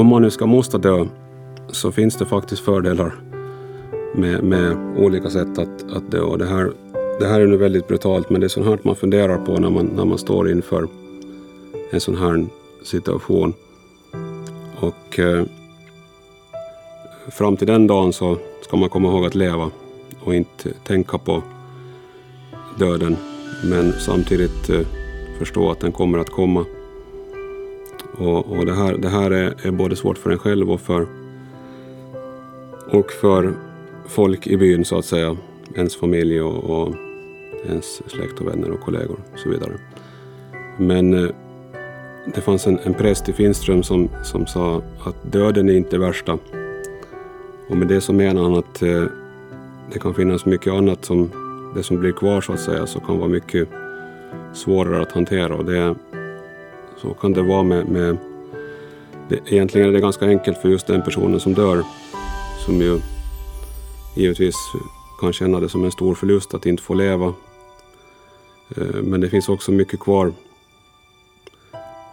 om man nu ska måste dö så finns det faktiskt fördelar med, med olika sätt att, att dö. Och det, här, det här är nu väldigt brutalt men det är sånt här man funderar på när man, när man står inför en sån här situation. Och eh, fram till den dagen så ska man komma ihåg att leva och inte tänka på döden men samtidigt eh, förstå att den kommer att komma. Och, och det här, det här är, är, både svårt för en själv och för, och för folk i byn så att säga. Ens familj och, och ens släkt och vänner och kollegor och så vidare. Men eh, det fanns en, en präst i Finström som, som sa att döden är inte värsta. Och med det så menar han att eh, det kan finnas mycket annat som det som blir kvar så att säga så kan vara mycket svårare att hantera. Och det, så kan det vara med, med det, egentligen är det ganska enkelt för just den personen som dör som ju givetvis kan känna det som en stor förlust att inte få leva. Eh, men det finns också mycket kvar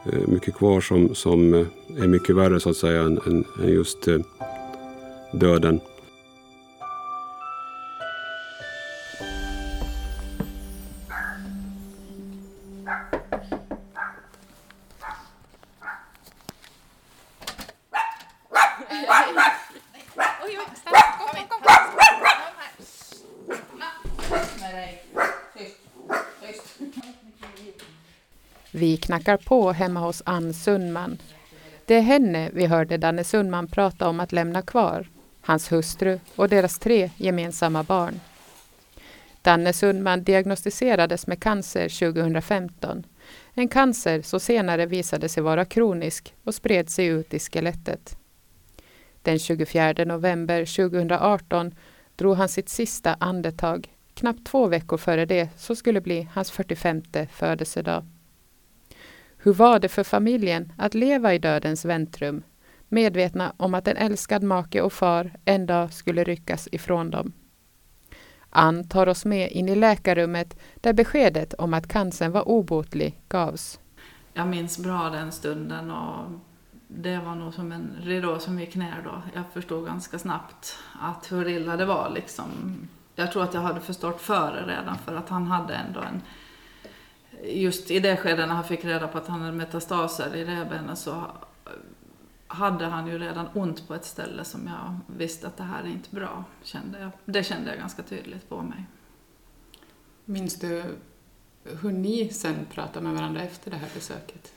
eh, mycket kvar som, som eh, är mycket värre så att säga än, än just döden. Knackar på hemma hos Ann Sundman. Det är henne vi hörde Danne Sundman prata om att lämna kvar, hans hustru och deras tre gemensamma barn. Danne Sundman diagnostiserades med cancer 2015. En cancer som senare visade sig vara kronisk och spred sig ut i skelettet. Den 24 november 2018 drog han sitt sista andetag, knappt två veckor före det som skulle bli hans 45 födelsedag. Hur var det för familjen att leva i dödens väntrum, medvetna om att en älskad make och far en dag skulle ryckas ifrån dem? Ann tar oss med in i läkarrummet där beskedet om att cancern var obotlig gavs. Jag minns bra den stunden och det var nog som en ridå som gick ner då. Jag förstod ganska snabbt att hur illa det var liksom. Jag tror att jag hade förstått före redan för att han hade ändå en just i det skedet när han fick reda på att han hade metastaser i revbenet så hade han ju redan ont på ett ställe som jag visste att det här är inte bra. Kände jag. Det kände jag ganska tydligt på mig. Minns du hur ni sen pratade med varandra efter det här besöket?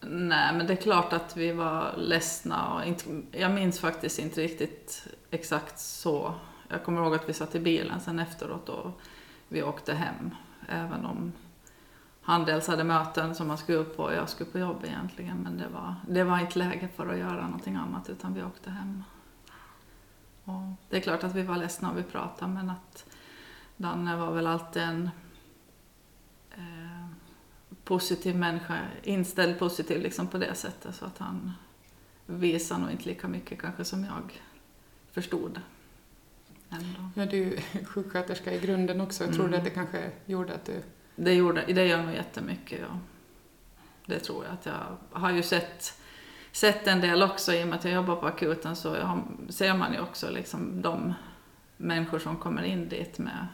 Nej, men det är klart att vi var ledsna och inte, jag minns faktiskt inte riktigt exakt så. Jag kommer ihåg att vi satt i bilen sen efteråt och vi åkte hem. Även om han dels hade möten som man skulle upp på och jag skulle på jobb egentligen. Men det var, det var inte läge för att göra någonting annat utan vi åkte hem. Och det är klart att vi var ledsna och vi pratade men att Danne var väl alltid en eh, positiv människa, inställd positiv liksom på det sättet så att han visade nog inte lika mycket kanske som jag förstod. Ändå. Ja, du är sjuksköterska i grunden också. Jag tror mm. att det kanske gjorde att du det, gjorde, det gör nog jättemycket, ja. Det tror jag att jag har ju sett, sett en del också i och med att jag jobbar på akuten så har, ser man ju också liksom de människor som kommer in dit med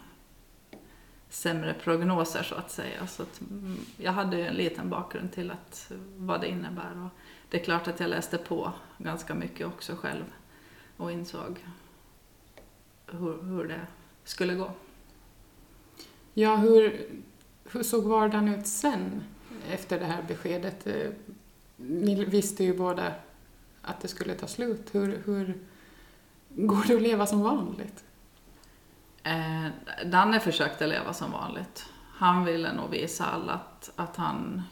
sämre prognoser så att säga. Så att mm, jag hade ju en liten bakgrund till att, vad det innebär. Och det är klart att jag läste på ganska mycket också själv och insåg hur, hur det skulle gå. Ja, hur, hur såg vardagen ut sen efter det här beskedet? Eh, ni visste ju båda att det skulle ta slut. Hur, hur går det att leva som vanligt? Eh, Danne försökte leva som vanligt. Han ville nog visa alla att, att han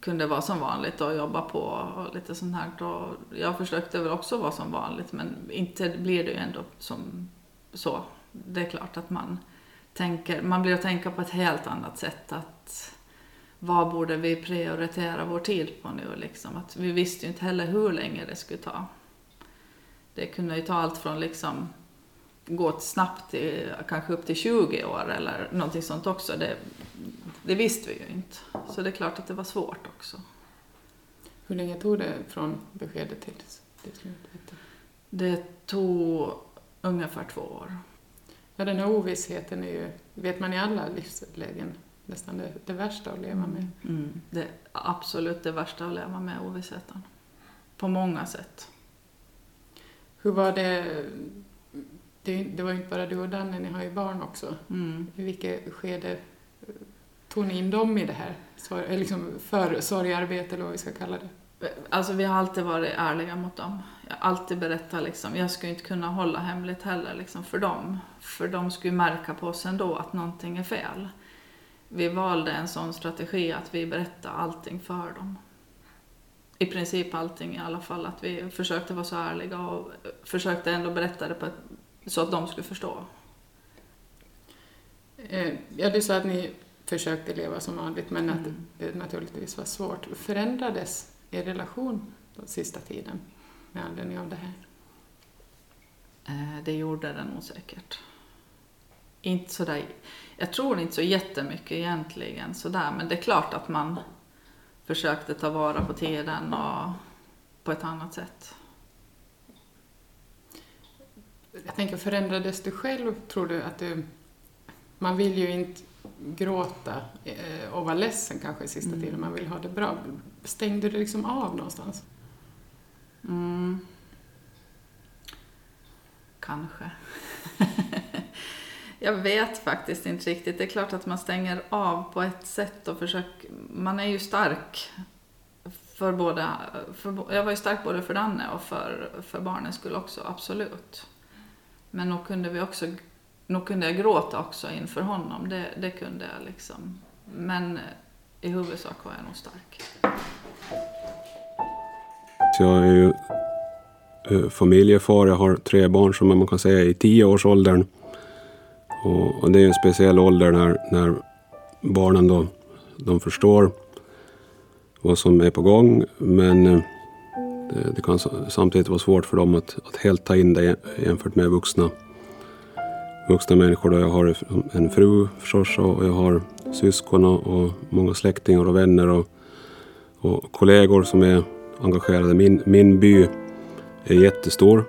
kunde vara som vanligt och jobba på och lite sånt här. Och jag försökte väl också vara som vanligt men inte blir det ju ändå som så. Det är klart att man tänker, man blir att tänka på ett helt annat sätt. att Vad borde vi prioritera vår tid på nu? Liksom. Att vi visste ju inte heller hur länge det skulle ta. Det kunde ju ta allt från liksom gå snabbt till kanske upp till 20 år eller någonting sånt också. Det, det visste vi ju inte. Så det är klart att det var svårt också. Hur länge tog det från beskedet till till slut? Det tog ungefär två år. Ja, den här ovissheten är ju, vet man i alla livslägen, nästan det, det värsta att leva med. Mm. Det är absolut det värsta att leva med ovissheten. På många sätt. Hur var det, det, det var ju inte bara du och Danne, ni har ju barn också. Mm. I vilket skede eh, tog ni in dem i det här? Liksom för sorgarbete eller vad vi ska kalla det? Alltså vi har alltid varit ärliga mot dem. Jag alltid berättat liksom, jag skulle inte kunna hålla hemligt heller liksom för dem. För de skulle märka på oss ändå att någonting är fel. Vi valde en sån strategi att vi berättade allting för dem. I princip allting i alla fall, att vi försökte vara så ärliga och försökte ändå berätta det på ett, så att de skulle förstå. Eh, Ja, du sa att ni försökte leva som vanligt men att Mm. det naturligtvis var svårt. Förändrades er relation den sista tiden med anledning av det här? Eh, Det gjorde den nog säkert. Inte sådär, jag tror inte så jättemycket egentligen sådär, men det är klart att man försökte ta vara på tiden och på ett annat sätt. Jag tänker, förändrades du själv? Tror du att du... Man vill ju inte gråta eh, och vara ledsen kanske i sista Mm. tiden, man vill ha det bra. Stängde du liksom av någonstans? Mm. Kanske. jag vet faktiskt inte riktigt. Det är klart att man stänger av på ett sätt och försöker... Man är ju stark för båda... För, jag var ju stark både för Danne och för, för barnens skull också, absolut. Men nog kunde vi också... Nog kunde jag gråta också inför honom, det, det kunde jag liksom. Men i huvudsak var jag nog stark. Jag är ju eh, familjefar. Jag har tre barn som man kan säga är i tioårsåldern. Och, och det är en speciell ålder när, när barnen då de förstår vad som är på gång. Men eh, det, det kan samtidigt vara svårt för dem att, att helt ta in det jämfört med vuxna, vuxna människor. Då jag har en fru förstås och jag har syskon och, och många släktingar och vänner och, och kollegor som är engagerade. Min, min by är jättestor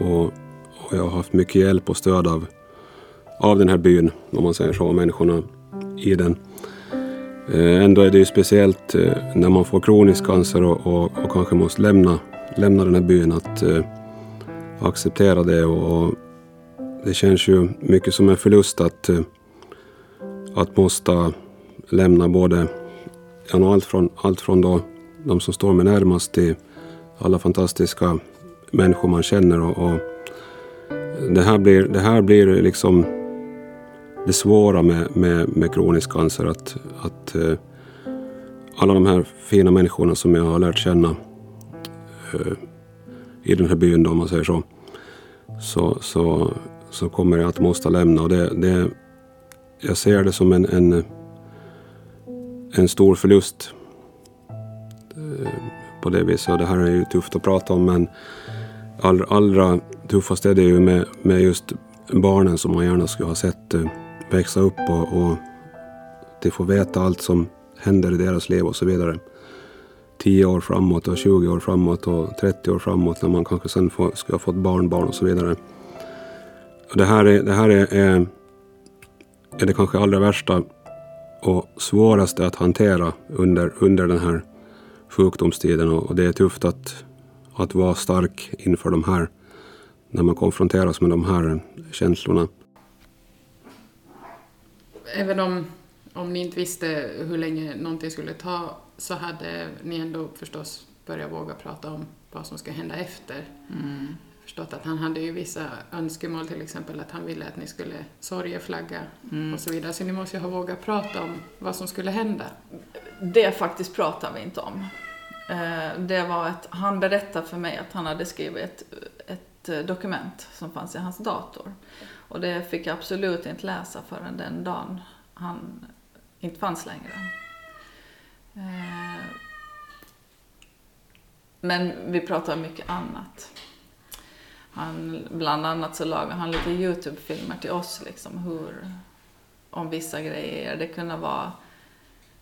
och, och jag har haft mycket hjälp och stöd av, av den här byn, om man säger så, människorna i den. Eh, ändå är det ju speciellt eh, när man får kronisk cancer och, och, och kanske måste lämna, lämna den här byn att uh, acceptera det och, och det känns ju mycket som en förlust att, uh, att måste lämna både ja, allt från, allt från då de som står mig närmast till alla fantastiska människor man känner. Och, och det, här blir, det här blir liksom det svåra med, med, med kronisk cancer. Att, att eh, alla de här fina människorna som jag har lärt känna eh, i den här byn, då, om man säger så, så, så, så kommer jag att måste lämna. Och det, det, jag ser det som en, en, en stor förlust på det viset. Och det här är ju tufft att prata om men all, allra tuffast är det ju med, med just barnen som man gärna skulle ha sett eh, växa upp och, och de får veta allt som händer i deras liv och så vidare. 10 år framåt och 20 år framåt och 30 år framåt när man kanske sen får, ska ha fått barnbarn och så vidare. Och det här är, det här är, är, är det kanske allra värsta och svåraste att hantera under, under den här sjukdomstiden och, det är tufft att, att vara stark inför de här, när man konfronteras med de här känslorna. Även om, om ni inte visste hur länge någonting skulle ta så hade ni ändå förstås börjat våga prata om vad som ska hända efter. Mm. Förstått att han hade ju vissa önskemål, till exempel att han ville att ni skulle sorgeflagga Mm. och så vidare. Så ni måste ju ha vågat prata om vad som skulle hända. Det faktiskt pratar vi inte om. Eh, det var att han berättade för mig att han hade skrivit ett, ett eh, dokument som fanns i hans dator. Och det fick jag absolut inte läsa förrän den dagen han inte fanns längre. Eh, men vi pratade mycket annat. Han, bland annat så lagade han lite Youtube-filmer till oss liksom hur, om vissa grejer. Det kunde vara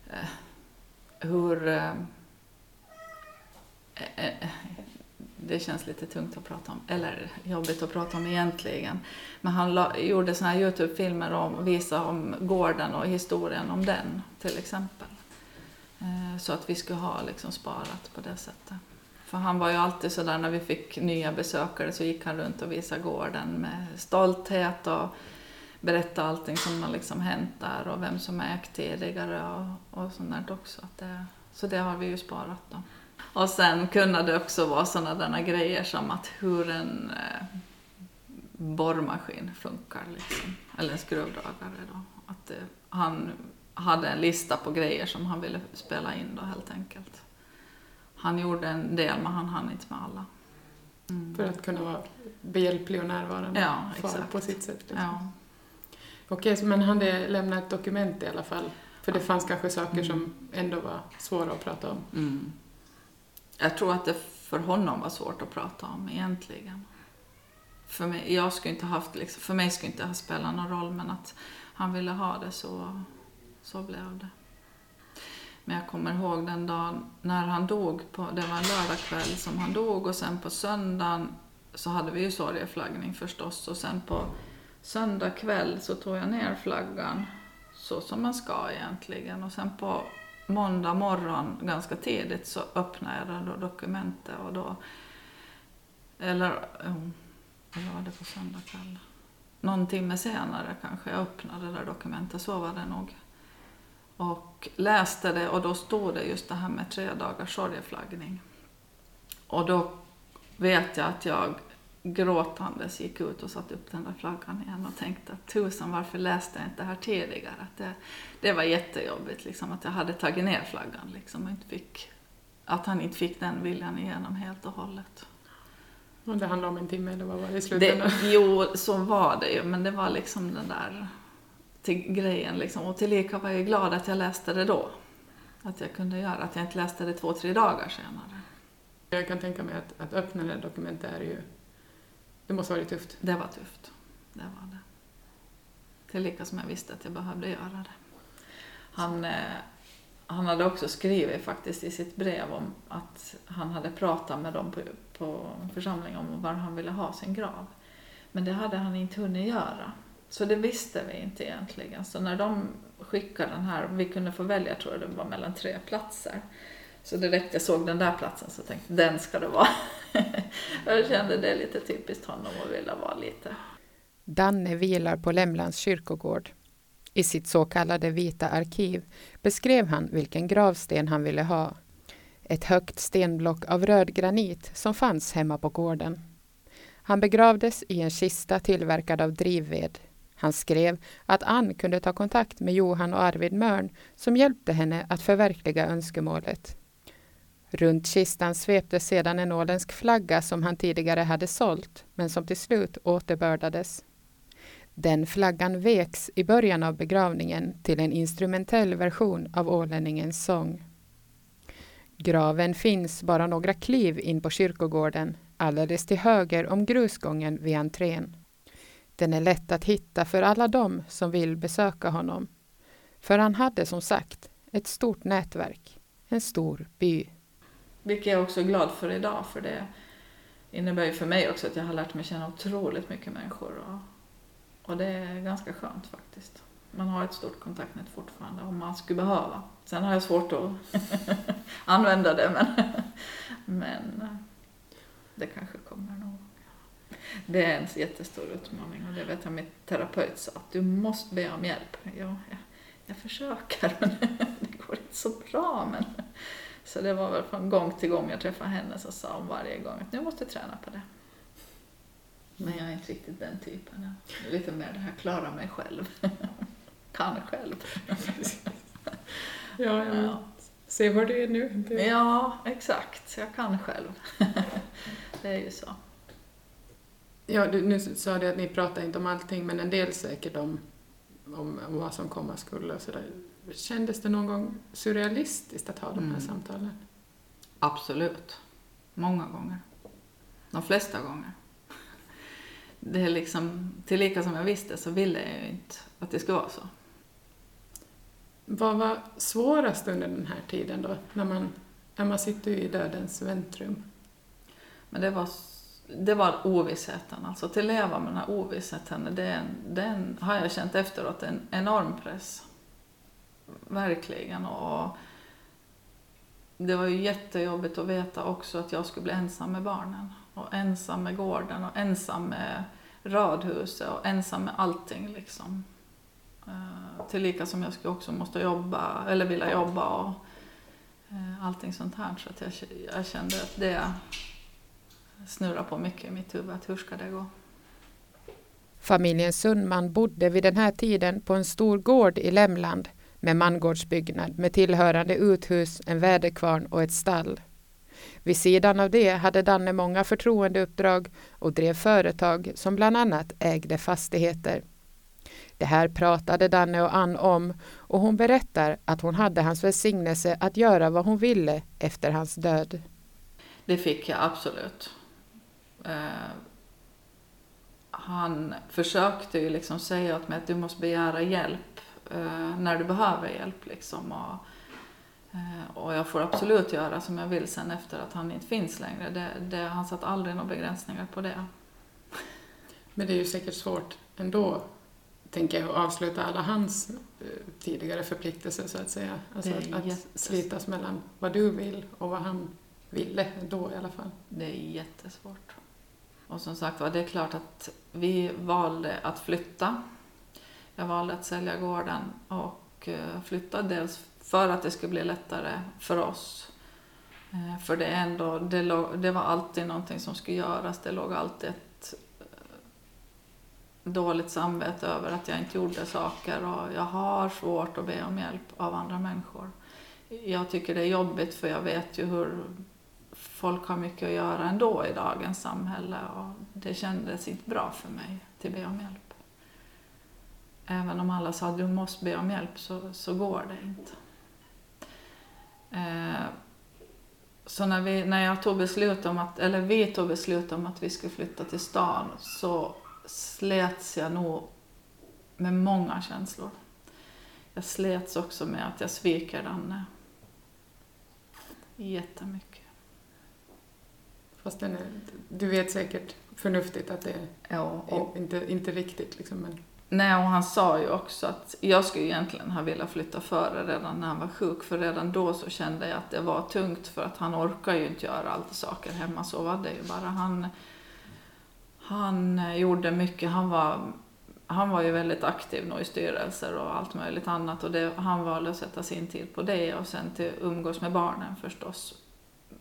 eh, hur, eh, Eh, eh, det känns lite tungt att prata om, eller jobbigt att prata om egentligen. Men han la, gjorde såna här Youtube-filmer och visade om gården och historien om den till exempel. Eh, så att vi skulle ha liksom sparat på det sättet. För han var ju alltid sådär när vi fick nya besökare så gick han runt och visade gården med stolthet och berättade allting som har liksom hänt där och vem som ägt tidigare och, och sånt där också. Det, så det har vi ju sparat då. Och sen kunde det också vara sådana där grejer som att hur en eh, borrmaskin funkar, liksom. eller en skruvdragare. Då. Att eh, han hade en lista på grejer som han ville spela in då helt enkelt. Han gjorde en del men han hann inte med alla. Mm. För att kunna vara behjälplig och närvarande ja, på sitt sätt. Liksom. Ja. Okej, men han hade lämnat ett dokument i alla fall? För det fanns kanske saker mm. som ändå var svåra att prata om? Mm. Jag tror att det för honom var svårt att prata om egentligen. För mig, jag skulle inte haft, liksom, för mig skulle inte ha spelat någon roll men att han ville ha det så, så blev det. Men jag kommer ihåg den dagen när han dog, på, det var en lördagkväll som han dog och sen på söndagen så hade vi ju sorgeflaggning förstås och sen på söndag kväll så tog jag ner flaggan så som man ska egentligen och sen på måndag morgon ganska tidigt så öppnade jag då dokumentet och då, eller, um, eller var det på söndag kväll? Någon timme senare kanske jag öppnade det där dokumentet, så var det nog. Och läste det och då stod det just det här med tre dagars sorgeflaggning. Och då vet jag att jag gråtandes gick ut och satte upp den där flaggan igen och tänkte att tusan varför läste jag inte det här tidigare? Att det, det var jättejobbigt liksom, att jag hade tagit ner flaggan liksom, och inte fick, att han inte fick den viljan igenom helt och hållet. Och det handlade om en timme eller vad var det i slutändan? Det, jo, så var det ju, men det var liksom den där till grejen liksom. Och tillika var jag glad att jag läste det då. Att jag kunde göra, att jag inte läste det två, tre dagar senare. Jag kan tänka mig att, att öppna det dokumentet är ju det måste varit tufft. Det var tufft. Det var det. Tillika som jag visste att jag behövde göra det. Han, eh, han hade också skrivit faktiskt i sitt brev om att han hade pratat med dem på, på församlingen om var han ville ha sin grav. Men det hade han inte hunnit göra. Så det visste vi inte egentligen. Så när de skickade den här, vi kunde få välja, tror jag det var mellan tre platser. Så direkt jag såg den där platsen så tänkte jag, den ska det vara. jag kände det är lite typiskt honom att vilja vara lite. Danne vilar på Lämlands kyrkogård. I sitt så kallade vita arkiv beskrev han vilken gravsten han ville ha. Ett högt stenblock av röd granit som fanns hemma på gården. Han begravdes i en kista tillverkad av drivved. Han skrev att Ann kunde ta kontakt med Johan och Arvid Mörn som hjälpte henne att förverkliga önskemålet. Runt kistan sveptes sedan en åländsk flagga som han tidigare hade sålt, men som till slut återbördades. Den flaggan veks i början av begravningen till en instrumentell version av ålänningens sång. Graven finns bara några kliv in på kyrkogården, alldeles till höger om grusgången vid entrén. Den är lätt att hitta för alla dem som vill besöka honom. För han hade som sagt ett stort nätverk, en stor by. Vilket jag också är glad för idag, för det innebär ju för mig också att jag har lärt mig känna otroligt mycket människor. Och, och det är ganska skönt faktiskt. Man har ett stort kontaktnät fortfarande om man skulle behöva. Sen har jag svårt att använda det, men, men eh, det kanske kommer nog. Det är en jättestor utmaning och det vet jag min terapeut sa att du måste be om hjälp. Ja, jag, jag försöker men det går inte så bra. Men så det var väl från gång till gång jag träffade henne så sa hon varje gång att nu måste jag träna på det. Men jag är inte riktigt den typen. Jag är lite mer det här klara mig själv. kan själv. ja, ja. ja. Se var du är nu. Ja, exakt. Jag kan själv. det är ju så. Ja, du, nu sa du att ni pratar inte om allting, men en del säkert om, om, om vad som komma skulle och sådär. Kändes det någon gång surrealistiskt att ha de här mm. samtalen? Absolut. Många gånger. De flesta gånger. Det är liksom, tillika som jag visste så ville jag ju inte att det skulle vara så. Vad var svårast under den här tiden då, när man Emma sitter ju i dödens väntrum. Men det var, det var ovissheten, alltså att leva med den här ovissheten, den, den har jag känt efteråt en enorm press. Verkligen. Och det var ju jättejobbigt att veta också att jag skulle bli ensam med barnen. Och ensam med gården och ensam med radhuset och ensam med allting liksom. Eh, tillika som jag skulle också måste jobba, eller vilja jobba och eh, allting sånt här. Så att jag, jag kände att det snurrar på mycket i mitt huvud. Att hur ska det gå? Familjen Sundman bodde vid den här tiden på en stor gård i Lämland med mangårdsbyggnad med tillhörande uthus, en väderkvarn och ett stall. Vid sidan av det hade Danne många förtroendeuppdrag och drev företag som bland annat ägde fastigheter. Det här pratade Danne och Ann om och hon berättar att hon hade hans välsignelse att göra vad hon ville efter hans död. Det fick jag absolut. Eh, han försökte ju liksom säga åt mig att du måste begära hjälp eh, när du behöver hjälp. Liksom. Och, eh, och jag får absolut göra som jag vill sen efter att han inte finns längre. Det, det, han satt aldrig några begränsningar på det. Men det är ju säkert svårt ändå, tänker jag, att avsluta alla hans eh, tidigare förpliktelser så att säga. Alltså att, att slitas mellan vad du vill och vad han ville då i alla fall. Det är jättesvårt. Och som sagt var, det är klart att vi valde att flytta jag valde att sälja gården och eh, flytta dels för att det skulle bli lättare för oss. Eh, för det, ändå, det, låg, det var alltid någonting som skulle göras. Det låg alltid ett eh, dåligt samvete över att jag inte gjorde saker och jag har svårt att be om hjälp av andra människor. Jag tycker det är jobbigt för jag vet ju hur folk har mycket att göra ändå i dagens samhälle och det kändes inte bra för mig att be om hjälp. Även om alla sa att du måste be om hjälp så, så går det inte. Eh, så när, vi, när jag tog beslut om att, eller vi tog beslut om att vi skulle flytta till stan så slets jag nog med många känslor. Jag slets också med att jag sviker Danne. Jättemycket. Fast är, du vet säkert förnuftigt att det ja, inte, inte riktigt liksom. Men... Nej, och han sa ju också att jag skulle egentligen ha velat flytta före redan när han var sjuk, för redan då så kände jag att det var tungt för att han orkar ju inte göra allt saker hemma, så var det ju bara. Han, han eh, gjorde mycket, han var, han var ju väldigt aktiv nog i styrelser och allt möjligt annat och det, han valde att sätta sin tid på det och sen till umgås med barnen förstås.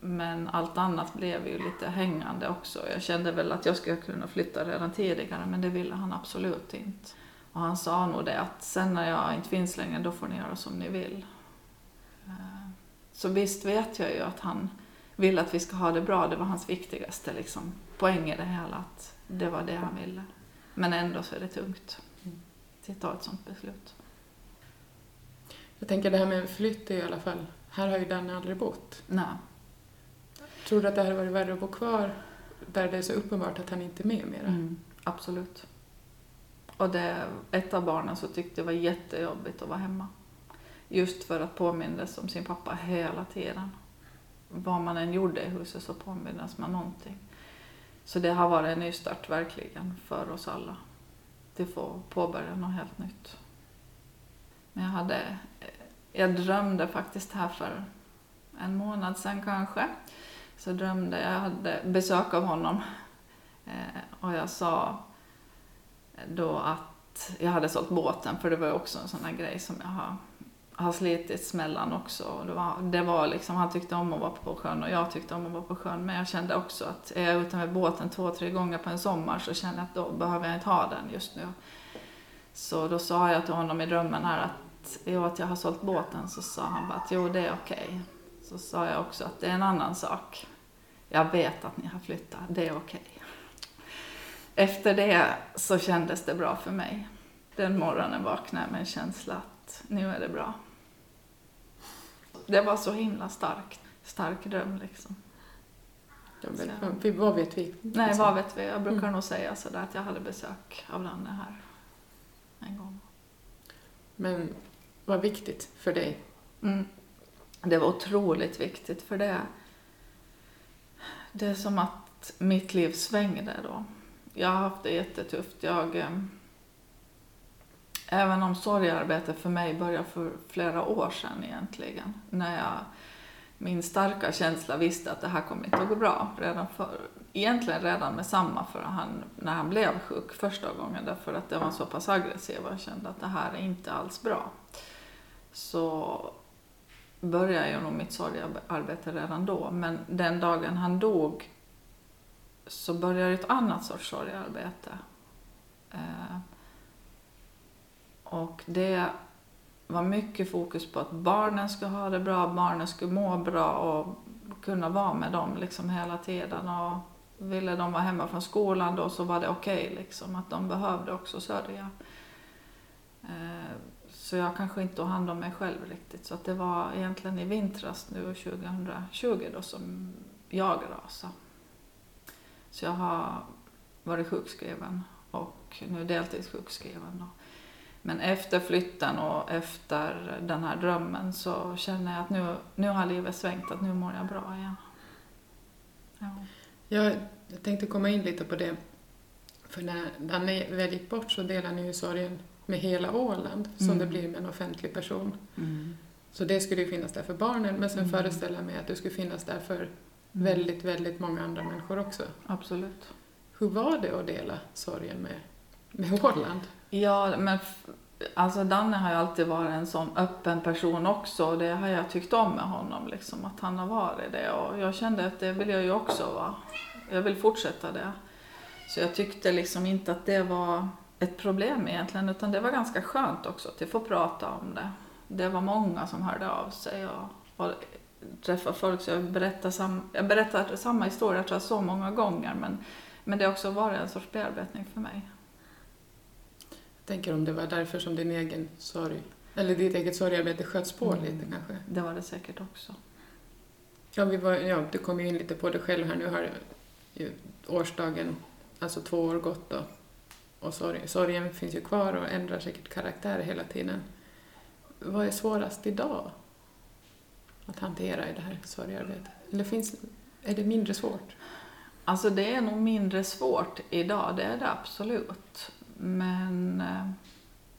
Men allt annat blev ju lite hängande också. Jag kände väl att jag skulle kunna flytta redan tidigare men det ville han absolut inte. Och han sa nog det att sen när jag inte finns längre då får ni göra som ni vill. Eh, så visst vet jag ju att han vill att vi ska ha det bra. Det var hans viktigaste liksom, poäng i det hela. Att det var det han ville. Men ändå så är det tungt att ta ett sånt beslut. Jag tänker det här med flytt i alla fall. Här har ju Danne aldrig bott. Nej. Tror du att det hade varit värre att bo kvar där det är så uppenbart att han inte är med mera? Mm, absolut. Och det, ett av barnen så tyckte det var jättejobbigt att vara hemma. Just för att påminnas om sin pappa hela tiden. Vad man än gjorde i huset så påminnas man någonting. Så det har varit en nystart verkligen för oss alla. Det få påbörja något helt nytt. Men jag hade, jag drömde faktiskt här för en månad sedan kanske så drömde jag, hade besök av honom eh, och jag sa då att jag hade sålt båten för det var ju också en sån här grej som jag har, har slitits mellan också. Det var, det var liksom, han tyckte om att vara på sjön och jag tyckte om att vara på sjön men jag kände också att är jag ute med båten två, tre gånger på en sommar så känner jag att då behöver jag inte ha den just nu. Så då sa jag till honom i drömmen här att, jo, att jag har sålt båten så sa han bara att jo det är okej. Okay. Så sa jag också att det är en annan sak. Jag vet att ni har flyttat, det är okej. Okay. Efter det så kändes det bra för mig. Den morgonen vaknade jag med en känsla att nu är det bra. Det var så himla starkt. Stark dröm liksom. Vad vet vi? Nej, vad vet vi? Jag brukar mm. nog säga sådär att jag hade besök av Danne här en gång. Men vad viktigt för dig. Mm det var otroligt viktigt för det, det är som att mitt liv svängde då. Jag har haft det jättetufft. Jag, eh, även om sorgearbetet för mig började för flera år sedan egentligen. När jag, min starka känsla visste att det här kommer inte att gå bra. Redan för, egentligen redan med samma för han, när han blev sjuk första gången. Därför att det var så pass aggressiv och jag kände att det här är inte alls bra. Så började jag nog mitt sorgearbete redan då. Men den dagen han dog så började ett annat sorts sorgearbete. Eh, och det var mycket fokus på att barnen skulle ha det bra, barnen skulle må bra och kunna vara med dem liksom hela tiden. Och ville de vara hemma från skolan då så var det okej okay, liksom, att de behövde också sörja. Eh, så jag kanske inte tog hand om mig själv riktigt. Så att det var egentligen i vintras nu 2020 då som jag rasade. Så jag har varit sjukskriven och nu deltidssjukskriven. Då. Men efter flytten och efter den här drömmen så känner jag att nu, nu har livet svängt, att nu mår jag bra igen. Ja. Jag, jag tänkte komma in lite på det. För när Danne väl gick bort så delade ni ju sorgen med hela Åland, som mm. det blir med en offentlig person. Mm. Så det skulle ju finnas där för barnen, men sen mm. föreställer jag mig att det skulle finnas där för mm. väldigt, väldigt många andra människor också. Absolut. Hur var det att dela sorgen med, med Åland? Ja, men alltså Danne har ju alltid varit en sån öppen person också och det har jag tyckt om med honom, liksom, att han har varit det. Och jag kände att det vill jag ju också vara. Jag vill fortsätta det. Så jag tyckte liksom inte att det var ett problem egentligen, utan det var ganska skönt också att få prata om det. Det var många som hörde av sig och, och träffade folk, så jag berättar, sam, jag berättar samma historia tror jag så många gånger, men, men det har också varit en sorts bearbetning för mig. Jag tänker om det var därför som din egen sorg, eller ditt eget sorgarbete sköts på mm, lite kanske? Det var det säkert också. Ja, vi var, ja, du kom ju in lite på det själv här nu har ju årsdagen, alltså två år gått då och sorg, sorgen finns ju kvar och ändrar säkert karaktär hela tiden. Vad är svårast idag att hantera i det här sorgearbetet? Eller finns, är det mindre svårt? Alltså det är nog mindre svårt idag, det är det absolut. Men eh,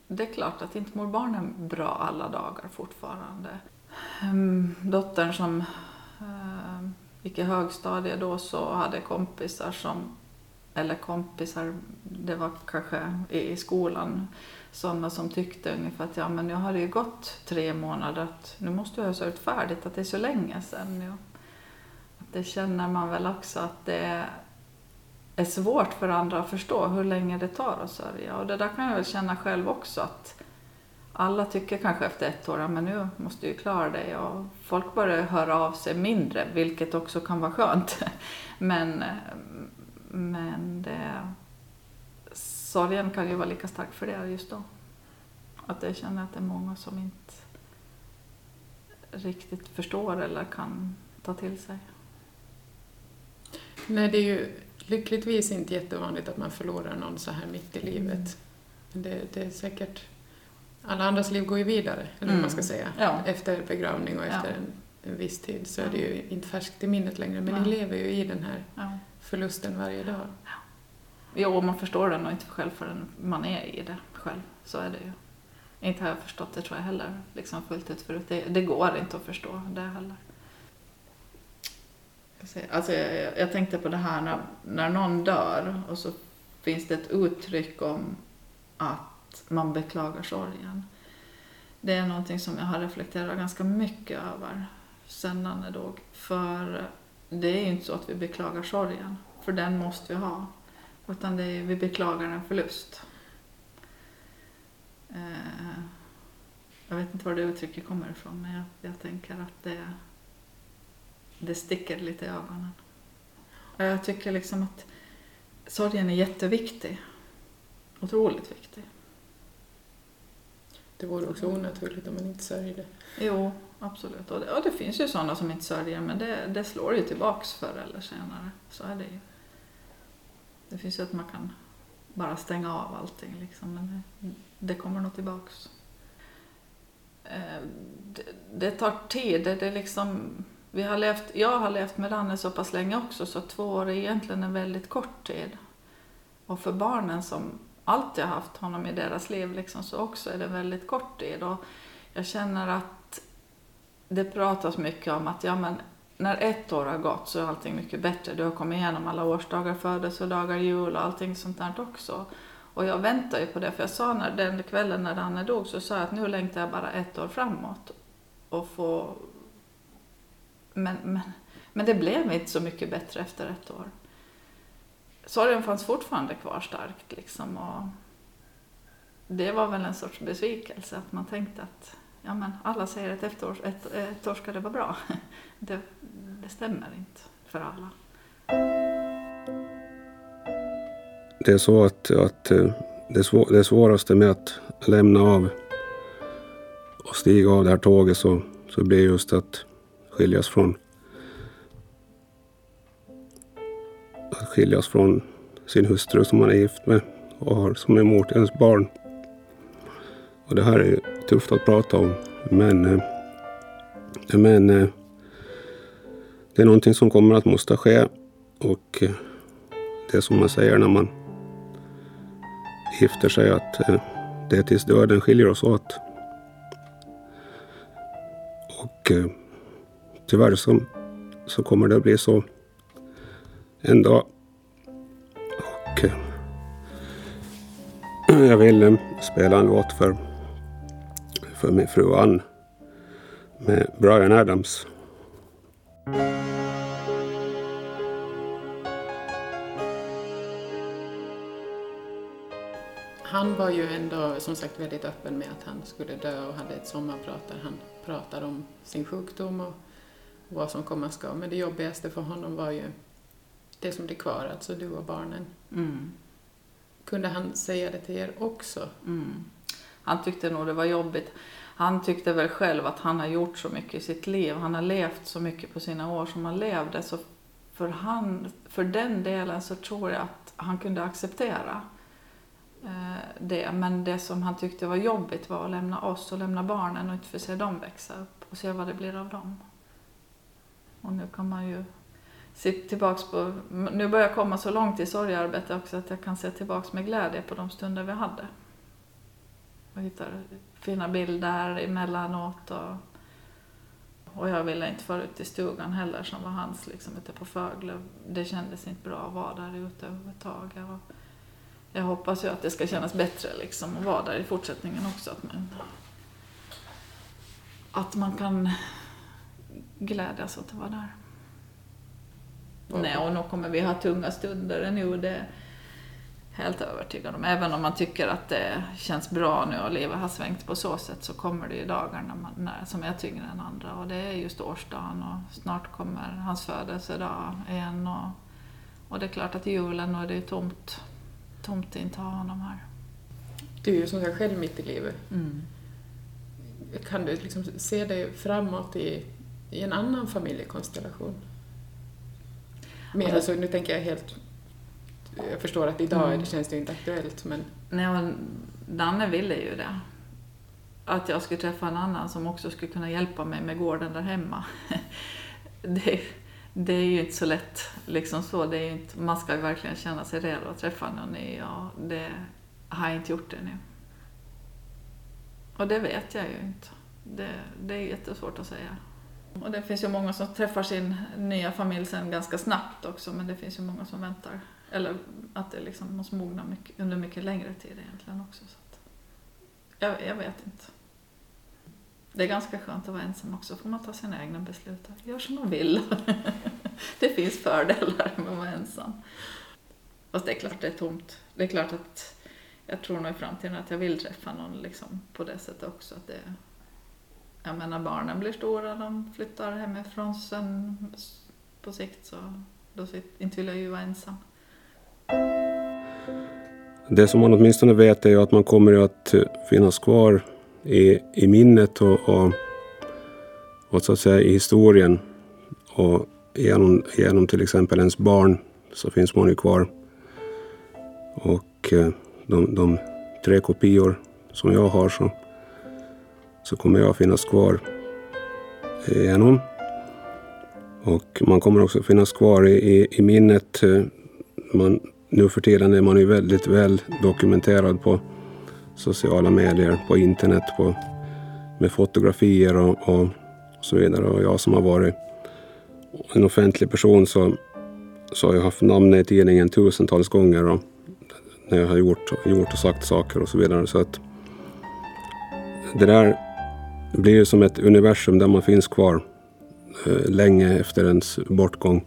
det är klart att inte mår barnen bra alla dagar fortfarande. Ehm, dottern som eh, gick i högstadiet då så hade kompisar som eller kompisar, det var kanske i skolan, sådana som tyckte ungefär att ja men nu har det ju gått tre månader, att nu måste du ha sörjt färdigt, att det är så länge sedan. Ja. Att det känner man väl också att det är svårt för andra att förstå hur länge det tar att sörja. Och det där kan jag väl känna själv också att alla tycker kanske efter ett år, men nu måste du ju klara dig och folk börjar höra av sig mindre, vilket också kan vara skönt. Men men det, sorgen kan ju vara lika stark för det just då. Att jag känner att det är många som inte riktigt förstår eller kan ta till sig. Nej, det är ju lyckligtvis inte jättevanligt att man förlorar någon så här mitt i livet. Men det, det är säkert... Alla andras liv går ju vidare, eller mm. man ska säga. Ja. Efter begravning och efter ja. en, en viss tid så är det ju inte färskt i minnet längre, men ja. ni lever ju i den här förlusten varje dag. Jo, man förstår den nog inte själv förrän man är i det själv. Så är det ju. Inte har jag förstått det tror jag heller, liksom fullt ut förut. Det, det går inte att förstå det heller. Alltså jag, jag tänkte på det här när, när någon dör och så finns det ett uttryck om att man beklagar sorgen. Det är någonting som jag har reflekterat ganska mycket över sen Nanne dog. För det är ju inte så att vi beklagar sorgen, för den måste vi ha. Utan det är, vi beklagar en förlust. Eh, jag vet inte var det uttrycket kommer ifrån, men jag, jag tänker att det, det sticker lite i ögonen. Och jag tycker liksom att sorgen är jätteviktig. Otroligt viktig. Det vore också onaturligt om man inte sörjde. Jo, absolut. Och det, och det finns ju sådana som inte sörjer men det, det slår ju tillbaks förr eller senare. Så är det ju. Det finns ju att man kan bara stänga av allting liksom, men det, det kommer nog tillbaks. Eh, det, det tar tid. Det, det liksom, vi har levt, jag har levt med Danne så pass länge också så två år är egentligen en väldigt kort tid. Och för barnen som alltid har haft honom i deras liv liksom, så också är det väldigt kort tid. Och jag känner att det pratas mycket om att ja, men när ett år har gått så är allting mycket bättre. Du har kommit igenom alla årsdagar, födelsedagar, jul och allting sånt där också. Och jag väntar ju på det, för jag sa när, den kvällen när Danne dog så sa jag att nu längtar jag bara ett år framåt. Och få... men, men, men det blev inte så mycket bättre efter ett år. Sorgen fanns fortfarande kvar starkt liksom. Och det var väl en sorts besvikelse att man tänkte att ja, men alla säger att efter ett, ett år ska det vara bra. Det, det stämmer inte för alla. Det är så att, att eh, det, svår, det svåraste med att lämna av och stiga av det här tåget så, så blir just att skiljas från att skiljas från sin hustru som man är gift med och har som är mor till ens barn. Och det här är tufft att prata om men, eh, men eh, det är någonting som kommer att måste ske och eh, det är som man säger när man gifter sig att det är tills döden skiljer oss åt. Och tyvärr så, så kommer det att bli så en dag. Och jag vill spela en låt för, för min fru Ann med Brian Adams. Han var ju ändå som sagt väldigt öppen med att han skulle dö och hade ett sommarprat där han pratade om sin sjukdom och vad som komma ska. Men det jobbigaste för honom var ju det som blir kvar, alltså du och barnen. Mm. Kunde han säga det till er också? Mm. Han tyckte nog det var jobbigt. Han tyckte väl själv att han har gjort så mycket i sitt liv. Han har levt så mycket på sina år som han levde. Så för, han, för den delen så tror jag att han kunde acceptera eh, det. Men det som han tyckte var jobbigt var att lämna oss och lämna barnen och inte få se dem växa upp och se vad det blir av dem. Och nu kan man ju se tillbaks på, nu börjar jag komma så långt i sorgearbetet också att jag kan se tillbaks med glädje på de stunder vi hade. Och hittar fina bilder emellanåt och, och jag ville inte fara ut till stugan heller som var hans liksom ute på Föglöv. Det kändes inte bra att vara där ute överhuvudtaget. Och, jag hoppas ju att det ska kännas bättre liksom att vara där i fortsättningen också. Att man, att man kan glädjas åt att vara där. Mm. Nej, och nu kommer vi ha tunga stunder nu, det helt övertygad om. Även om man tycker att det känns bra nu och livet har svängt på så sätt så kommer det ju dagar när man, när, som är tyngre än andra. Och det är just årsdagen och snart kommer hans födelsedag igen. Och, och det är klart att julen, och det är tomt tomten ta honom här. Du är ju som sagt själv mitt i livet. Mm. Kan du liksom se dig framåt i, i en annan familjekonstellation? Mer, alltså, alltså, nu tänker jag helt... Jag förstår att idag mm. det känns det inte aktuellt, men... Nej, men Danne ville ju det. Att jag skulle träffa en annan som också skulle kunna hjälpa mig med gården där hemma. det, det är ju inte så lätt. Liksom så. Det är inte, man ska verkligen känna sig redo att träffa någon ny och det har jag inte gjort ännu. Och det vet jag ju inte. Det, det är jättesvårt att säga. Och det finns ju många som träffar sin nya familj sen ganska snabbt också, men det finns ju många som väntar. Eller att det liksom måste mogna mycket, under mycket längre tid egentligen också. Så att, jag, jag vet inte. Det är ganska skönt att vara ensam också, får man ta sina egna beslut. Gör som man vill. det finns fördelar med att vara ensam. Fast det är klart det är tomt. Det är klart att jag tror nog i framtiden att jag vill träffa någon liksom på det sättet också. Att det, jag menar barnen blir stora, de flyttar hemifrån sen på sikt så då inte vill jag ju vara ensam. Det som man åtminstone vet är ju att man kommer att eh, finnas kvar i, i minnet och, och, och, så att säga i historien. Och genom, genom till exempel ens barn så finns man ju kvar. Och eh, de, de tre kopior som jag har så, så kommer jag finnas kvar genom. Och man kommer också finnas kvar i, i, i minnet. Eh, man, nu för tiden är man ju väldigt väl dokumenterad på sociala medier, på internet, på, med fotografier och, och så vidare. Och jag som har varit en offentlig person så, så har jag haft namnet i tidningen tusentals gånger och, när jag har gjort, gjort och sagt saker och så vidare. Så att det där blir som ett universum där man finns kvar eh, länge efter ens bortgång.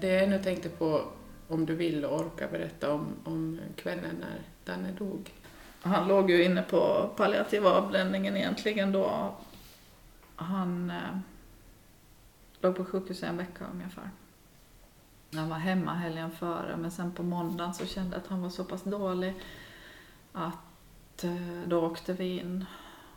Det jag ännu tänkte på, om du vill och orkar berätta om, om kvällen när Danne dog. Han låg ju inne på palliativa avdelningen egentligen då. Han eh, låg på sjukhus en vecka ungefär. Han var hemma helgen före men sen på måndagen så kände jag att han var så pass dålig att eh, då åkte vi in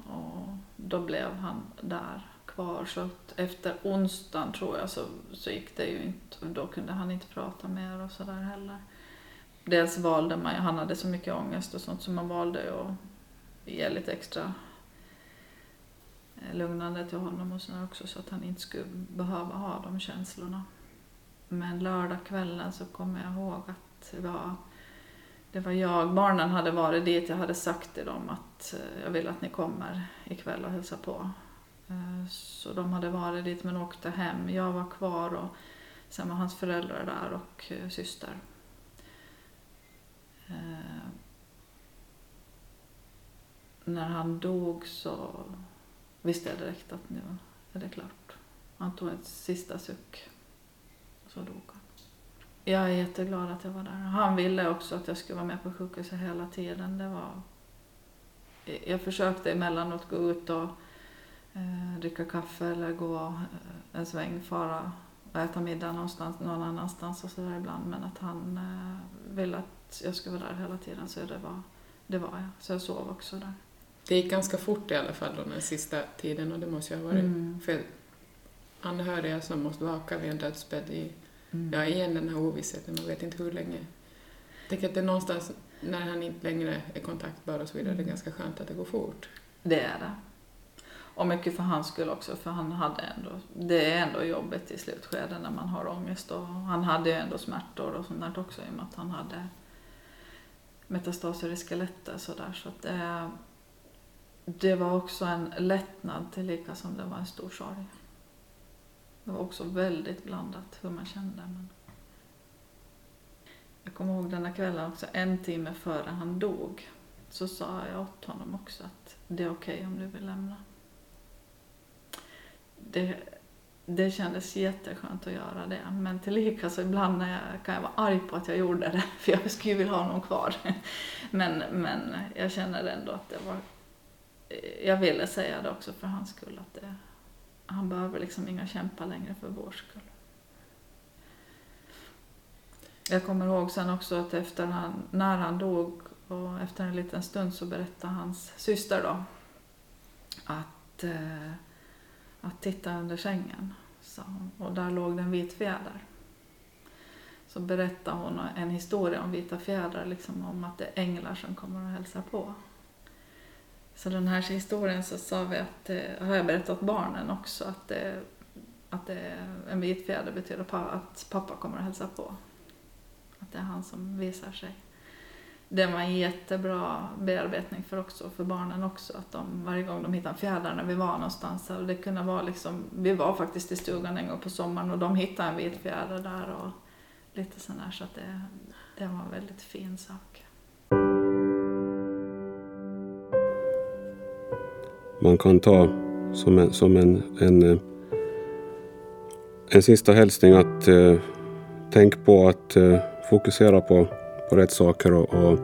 och då blev han där kvar. Så att efter onsdagen tror jag så, så gick det ju inte, då kunde han inte prata mer och sådär heller. Dels valde man ju, han hade så mycket ångest och sånt så man valde ju att ge lite extra lugnande till honom och sådär också så att han inte skulle behöva ha de känslorna. Men lördagskvällen så kommer jag ihåg att det var, det var jag, barnen hade varit dit, jag hade sagt till dem att eh, jag vill att ni kommer ikväll och hälsar på. Eh, så de hade varit dit men åkte hem. Jag var kvar och sen var hans föräldrar där och eh, syster. Eh, när han dog så visste jag direkt att nu är det klart. Han tog ett sista suck så dog han. Jag är jätteglad att jag var där. Han ville också att jag skulle vara med på sjukhuset hela tiden. Det var... Jag försökte emellanåt gå ut och eh, dricka kaffe eller gå eh, en sväng, fara och äta middag någonstans, någon annanstans och sådär ibland. Men att han eh, ville att jag skulle vara där hela tiden så det var, det var jag. Så jag sov också där. Det gick ganska fort i alla fall då den sista tiden och det måste ju ha varit mm. för anhöriga som måste vaka vid en dödsbädd i Mm. Ja, igen den här ovissheten, man vet inte hur länge. Jag tänker att det är någonstans när han inte längre är kontaktbar och så vidare, det är mm. ganska skönt att det går fort. Det är det. Och mycket för hans skull också, för han hade ändå, det är ändå jobbigt i slutskedet när man har ångest och han hade ju ändå smärtor och sånt där också i och med att han hade metastaser i skelettet sådär så att det, det var också en lättnad tillika som det var en stor sorg. Det var också väldigt blandat hur man kände. Men jag kommer ihåg denna kvällen också, en timme före han dog, så sa jag åt honom också att det är okej okay om du vill lämna. Det, det kändes jätteskönt att göra det, men tillika så ibland när jag, kan jag vara arg på att jag gjorde det, för jag skulle ju vilja ha honom kvar. Men, men jag känner ändå att det var... Jag ville säga det också för hans skull, att det, han behöver liksom inga kämpa längre för vår skull. Jag kommer ihåg sen också att efter han, när han dog och efter en liten stund så berättade hans syster då att, eh, att titta under sängen, sa hon, och där låg det en vit fjäder. Så berättade hon en historia om vita fjädrar, liksom om att det är änglar som kommer och hälsar på. Så den här historien så sa vi att, eh, har jag berättat barnen också, att, det, att det, en vit fjäder betyder att pappa kommer och hälsa på. Att det är han som visar sig. Det var en jättebra bearbetning för, också, för barnen också, att de varje gång de hittade fjädrar när vi var någonstans, och det kunde vara liksom, vi var faktiskt i stugan en gång på sommaren och de hittade en vit fjäder där och lite sådär så att det, det var en väldigt fin sak. man kan ta som en, som en, en, eh, en sista hälsning att eh, tänk på att eh, fokusera på, på rätt saker och, och,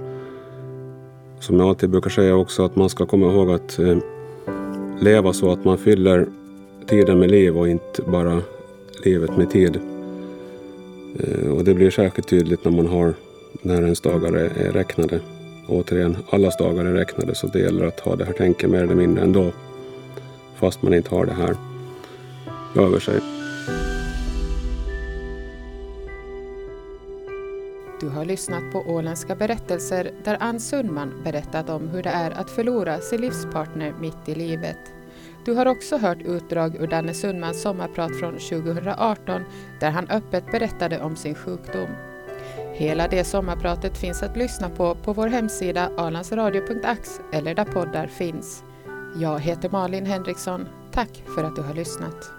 som jag alltid brukar säga också att man ska komma ihåg att eh, leva så att man fyller tiden med liv och inte bara livet med tid. Eh, och det blir särskilt tydligt när man har när ens dagar är, är räknade återigen, allas dagar är räknade så det gäller att ha det här tänket mer eller mindre ändå. Fast man inte har det här över sig. Du har lyssnat på Åländska berättelser där Ann Sundman berättat om hur det är att förlora sin livspartner mitt i livet. Du har också hört utdrag ur Danne Sundmans sommarprat från 2018 där han öppet berättade om sin sjukdom. Hela det sommarpratet finns att lyssna på på vår hemsida alandsradio.ax eller där poddar finns. Jag heter Malin Henriksson. Tack för att du har lyssnat.